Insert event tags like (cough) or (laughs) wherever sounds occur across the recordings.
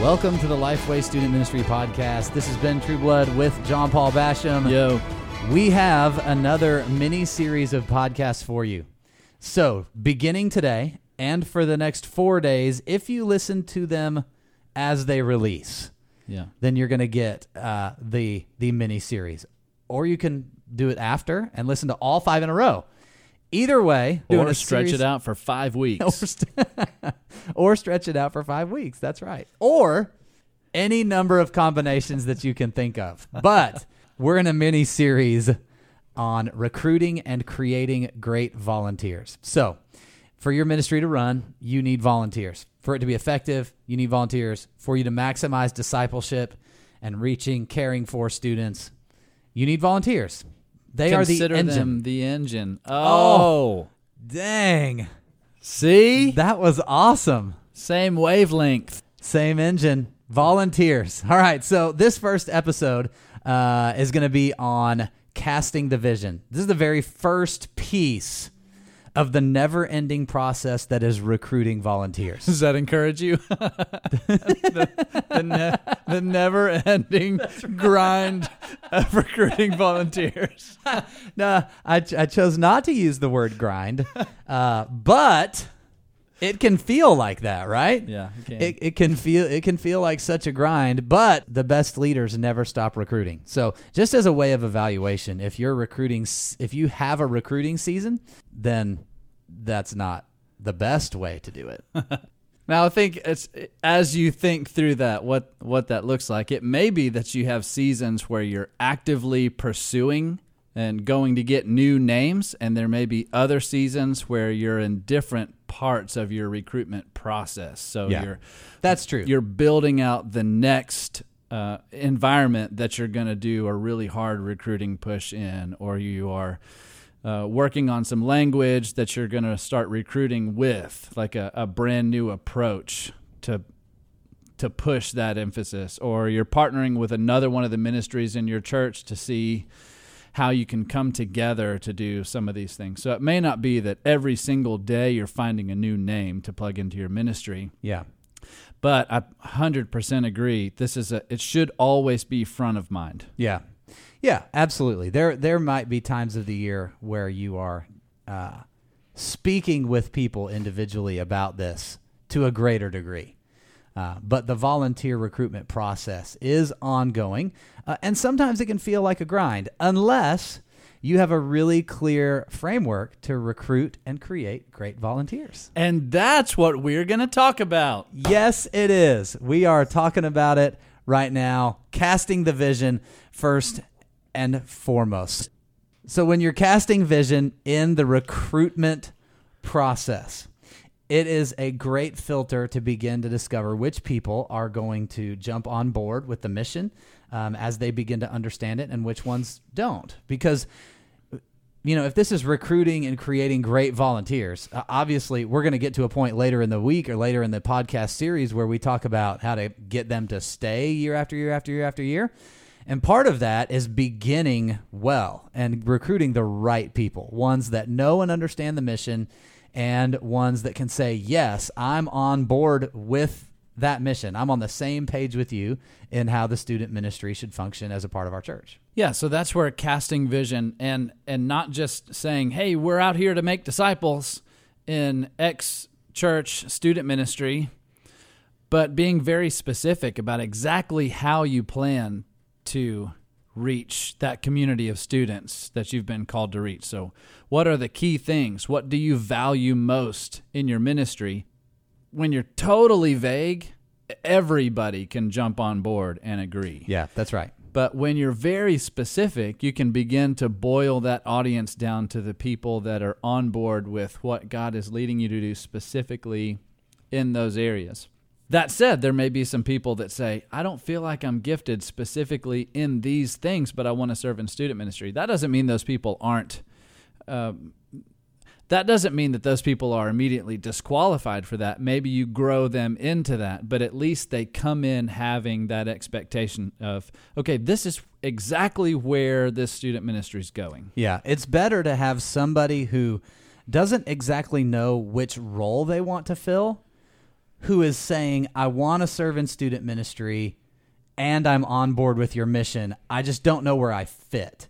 Welcome to the Lifeway Student Ministry Podcast. This has been Trueblood with John Paul Basham. Yo. We have another mini series of podcasts for you. So, beginning today and for the next four days, if you listen to them as they release, Yeah. then you're going to get uh, the the mini series, or you can do it after and listen to all five in a row. Either way, doing Or a stretch series- it out for five (laughs) weeks. or, st- (laughs) or stretch it out for five weeks. That's right. Or any number of combinations that you can think of. But (laughs) we're in a mini series on recruiting and creating great volunteers. So, for your ministry to run, you need volunteers. For it to be effective, you need volunteers. For you to maximize discipleship and reaching, caring for students, you need volunteers. They Consider are the engine. them the engine. Oh. Oh. Dang. See? That was awesome. Same wavelength. Same engine. Volunteers. All right. So this first episode uh, is going to be on casting the vision. This is the very first piece of the never-ending process that is recruiting volunteers. Does that encourage you? (laughs) the, the, ne- the never ending (laughs) grind of recruiting volunteers. (laughs) no, I, ch- I chose not to use the word grind, uh, but it can feel like that, right? Yeah. Okay. It, it can feel it can feel like such a grind, but the best leaders never stop recruiting. So, just as a way of evaluation, if you're recruiting, if you have a recruiting season, then that's not the best way to do it. (laughs) Now I think it's as you think through that what what that looks like. It may be that you have seasons where you're actively pursuing and going to get new names and there may be other seasons where you're in different parts of your recruitment process. So Yeah. you're That's true. you're building out the next uh, environment that you're going to do a really hard recruiting push in, or you are uh, working on some language that you're going to start recruiting with, like a, a brand new approach to to push that emphasis, or you're partnering with another one of the ministries in your church to see how you can come together to do some of these things. So it may not be that every single day you're finding a new name to plug into your ministry, yeah. but I 100% agree. This is a it should always be front of mind. Yeah, yeah, absolutely. There, there might be times of the year where you are uh, speaking with people individually about this to a greater degree. Uh, but the volunteer recruitment process is ongoing, uh, and sometimes it can feel like a grind unless you have a really clear framework to recruit and create great volunteers. And that's what we're going to talk about. Yes, it is. We are talking about it right now, casting the vision first and foremost. So, when you're casting vision in the recruitment process, it is a great filter to begin to discover which people are going to jump on board with the mission um, as they begin to understand it and which ones don't. Because you know, if this is recruiting and creating great volunteers, uh, obviously we're going to get to a point later in the week or later in the podcast series where we talk about how to get them to stay year after year after year after year. And part of that is beginning well and recruiting the right people, ones that know and understand the mission and ones that can say, Yes, I'm on board with that mission. I'm on the same page with you in how the student ministry should function as a part of our church. Yeah, so that's where casting vision and and not just saying, "Hey, we're out here to make disciples in X church student ministry," but being very specific about exactly how you plan to reach that community of students that you've been called to reach. So, what are the key things? What do you value most in your ministry? When you're totally vague, everybody can jump on board and agree. Yeah, that's right. But when you're very specific, you can begin to boil that audience down to the people that are on board with what God is leading you to do specifically in those areas. That said, there may be some people that say, I don't feel like I'm gifted specifically in these things, but I want to serve in student ministry. That doesn't mean those people aren't. Um, that doesn't mean that those people are immediately disqualified for that. Maybe you grow them into that, but at least they come in having that expectation of, okay, this is exactly where this student ministry is going. Yeah, it's better to have somebody who doesn't exactly know which role they want to fill, who is saying, I want to serve in student ministry and I'm on board with your mission. I just don't know where I fit.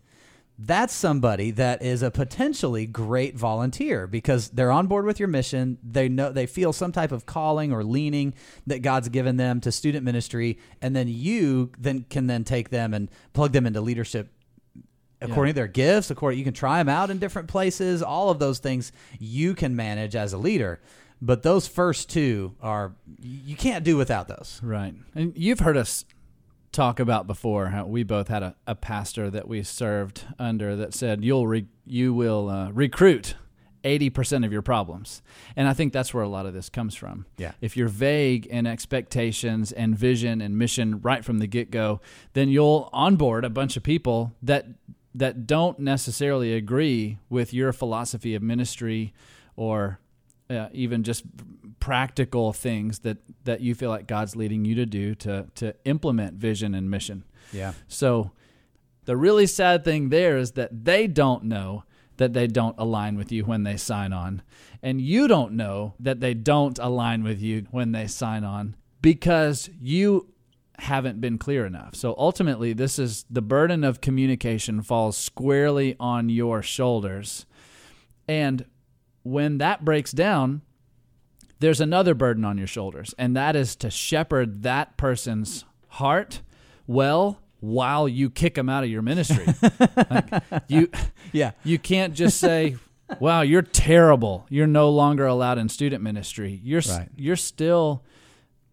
That's somebody that is a potentially great volunteer because they're on board with your mission. They know they feel some type of calling or leaning that God's given them to student ministry, and then you then can then take them and plug them into leadership according to their gifts. According, you can try them out in different places. All of those things you can manage as a leader. But those first two are you can't do without those. Right. And you've heard us talk about before how we both had a, a pastor that we served under that said you'll re, you will uh, recruit 80% of your problems. And I think that's where a lot of this comes from. Yeah. If you're vague in expectations and vision and mission right from the get-go, then you'll onboard a bunch of people that that don't necessarily agree with your philosophy of ministry or uh, even just practical things that that you feel like God's leading you to do to to implement vision and mission. Yeah. So the really sad thing there is that they don't know that they don't align with you when they sign on. And you don't know that they don't align with you when they sign on because you haven't been clear enough. So ultimately, this is the burden of communication falls squarely on your shoulders. And when that breaks down, there's another burden on your shoulders, and that is to shepherd that person's heart well while you kick them out of your ministry. (laughs) like you, Yeah. you can't just say, "Wow, you're terrible. You're no longer allowed in student ministry." You're Right. you're still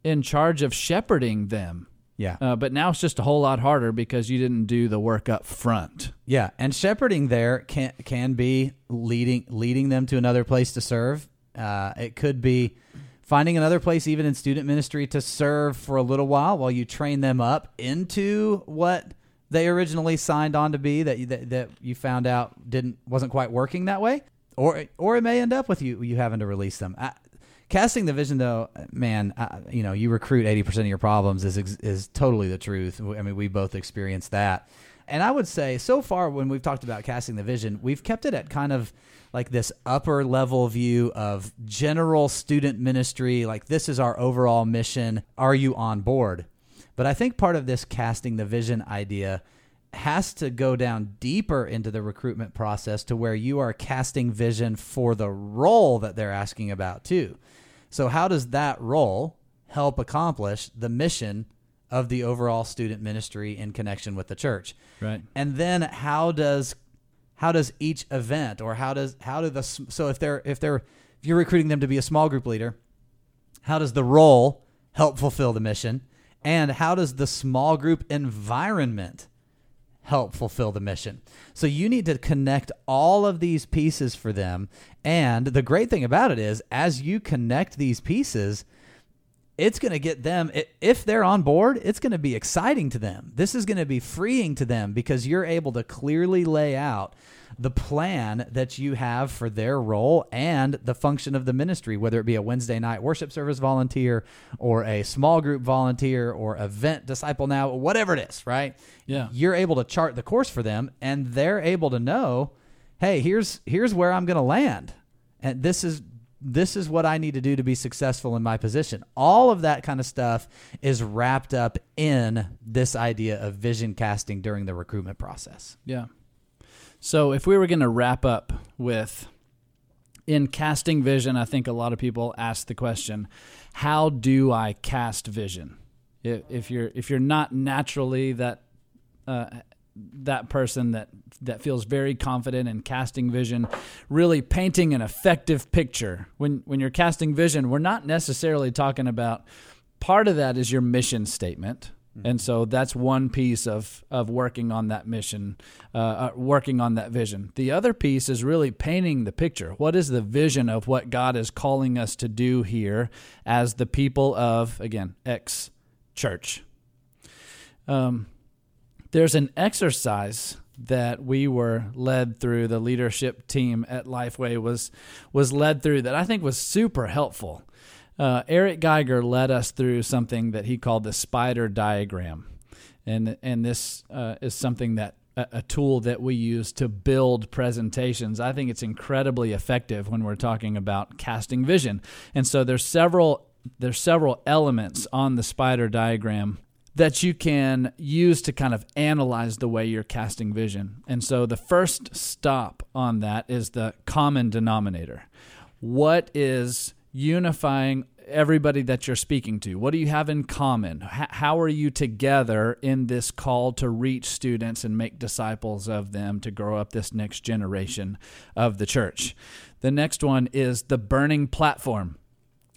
in charge of shepherding them, Yeah. uh, but now it's just a whole lot harder because you didn't do the work up front. Yeah, and shepherding there can can be leading leading them to another place to serve. Uh, it could be finding another place, even in student ministry, to serve for a little while while you train them up into what they originally signed on to be. That you, that, that you found out didn't wasn't quite working that way, or or it may end up with you you having to release them. I, casting the vision, though, man, I, you know, you recruit eighty percent of your problems is is totally the truth. I mean, we both experienced that. And I would say so far when we've talked about casting the vision, we've kept it at kind of like this upper level view of general student ministry, like this is our overall mission. Are you on board? But I think part of this casting the vision idea has to go down deeper into the recruitment process to where you are casting vision for the role that they're asking about too. So how does that role help accomplish the mission of the overall student ministry in connection with the church? Right. and then how does how does each event or how does how do the so if they're if they're if you're recruiting them to be a small group leader how does the role help fulfill the mission and how does the small group environment help fulfill the mission. So you need to connect all of these pieces for them. And the great thing about it is as you connect these pieces it's going to get them if they're on board it's going to be exciting to them. This is going to be freeing to them because you're able to clearly lay out the plan that you have for their role and the function of the ministry whether it be a wednesday night worship service volunteer or a small group volunteer or event disciple now whatever it is right Yeah. you're able to chart the course for them and they're able to know hey here's here's where i'm going to land and this is this is what I need to do to be successful in my position. All of that kind of stuff is wrapped up in this idea of vision casting during the recruitment process. Yeah. So if we were going to wrap up with in casting vision, I think a lot of people ask the question, how do I cast vision? If, you're if you're not naturally that uh, that person that that feels very confident in casting vision, really painting an effective picture. When when you're casting vision, we're not necessarily talking about part of that is your mission statement. And so that's one piece of, of working on that mission, uh, uh, working on that vision. The other piece is really painting the picture. What is the vision of what God is calling us to do here as the people of, again, X church? Um, there's an exercise that we were led through the leadership team at lifeway was was led through that i think was super helpful uh, eric geiger led us through something that he called the spider diagram and and this uh, is something that a, a tool that we use to build presentations i think it's incredibly effective when we're talking about casting vision and so there's several there's several elements on the spider diagram that you can use to kind of analyze the way you're casting vision. And so the first stop on that is the common denominator. What is unifying everybody that you're speaking to? What do you have in common? H- how are you together in this call to reach students and make disciples of them to grow up this next generation of the church? The next one is the burning platform.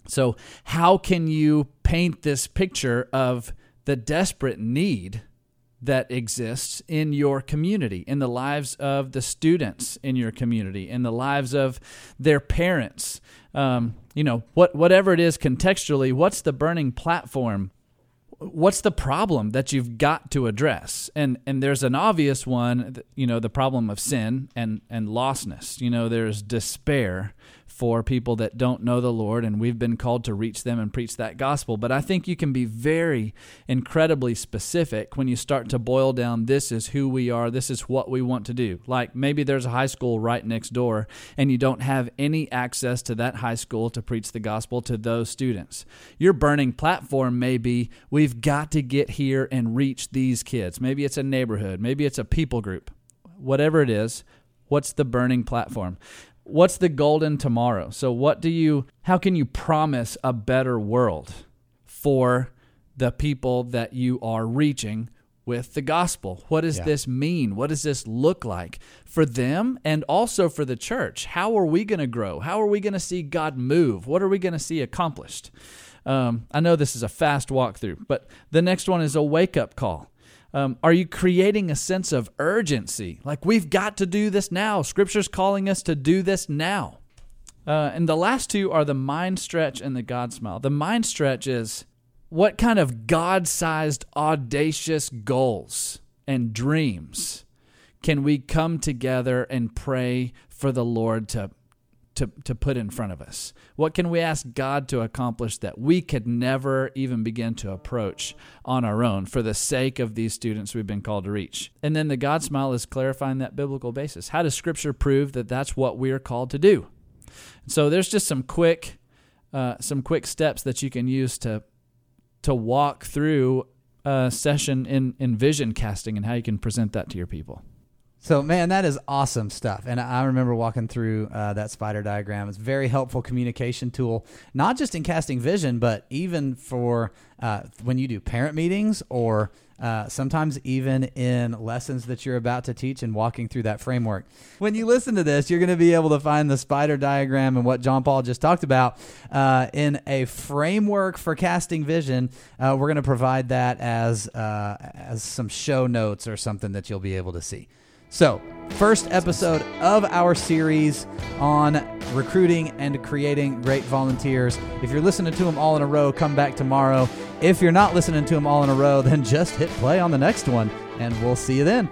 So, how can you paint this picture of the desperate need that exists in your community, in the lives of the students in your community, in the lives of their parents. Um, you know, what whatever it is contextually, what's the burning platform? What's the problem that you've got to address? And and there's an obvious one, you know, the problem of sin and and lostness. You know, there's despair for people that don't know the Lord, and we've been called to reach them and preach that gospel. But I think you can be very incredibly specific when you start to boil down this is who we are, this is what we want to do. Like maybe there's a high school right next door, and you don't have any access to that high school to preach the gospel to those students. Your burning platform may be we've got to get here and reach these kids. Maybe it's a neighborhood, maybe it's a people group. Whatever it is, what's the burning platform? What's the golden tomorrow? So what do you how can you promise a better world for the people that you are reaching with the gospel? What does yeah. this mean? What does this look like for them and also for the church? How are we going to grow? How are we going to see God move? What are we going to see accomplished? Um, I know this is a fast walkthrough, but the next one is a wake up call. Um, are you creating a sense of urgency? Like, we've got to do this now. Scripture's calling us to do this now. Uh, and the last two are the mind stretch and the God smile. The mind stretch is what kind of God sized, audacious goals and dreams can we come together and pray for the Lord to to, to put in front of us? What can we ask God to accomplish that we could never even begin to approach on our own for the sake of these students we've been called to reach? And then the God smile is clarifying that biblical basis. How does Scripture prove that that's what we are called to do? So there's just some quick, uh, some quick steps that you can use to to walk through a session in in vision casting and how you can present that to your people. So, man, that is awesome stuff. And I remember walking through uh, that spider diagram. It's a very helpful communication tool, not just in casting vision, but even for uh, when you do parent meetings or uh, sometimes even in lessons that you're about to teach and walking through that framework. When you listen to this, you're going to be able to find the spider diagram and what John Paul just talked about uh, in a framework for casting vision. Uh, we're going to provide that as uh, as some show notes or something that you'll be able to see. So, first episode of our series on recruiting and creating great volunteers. If you're listening to them all in a row, come back tomorrow. If you're not listening to them all in a row, (laughs) then just hit play on the next one, and we'll see you then.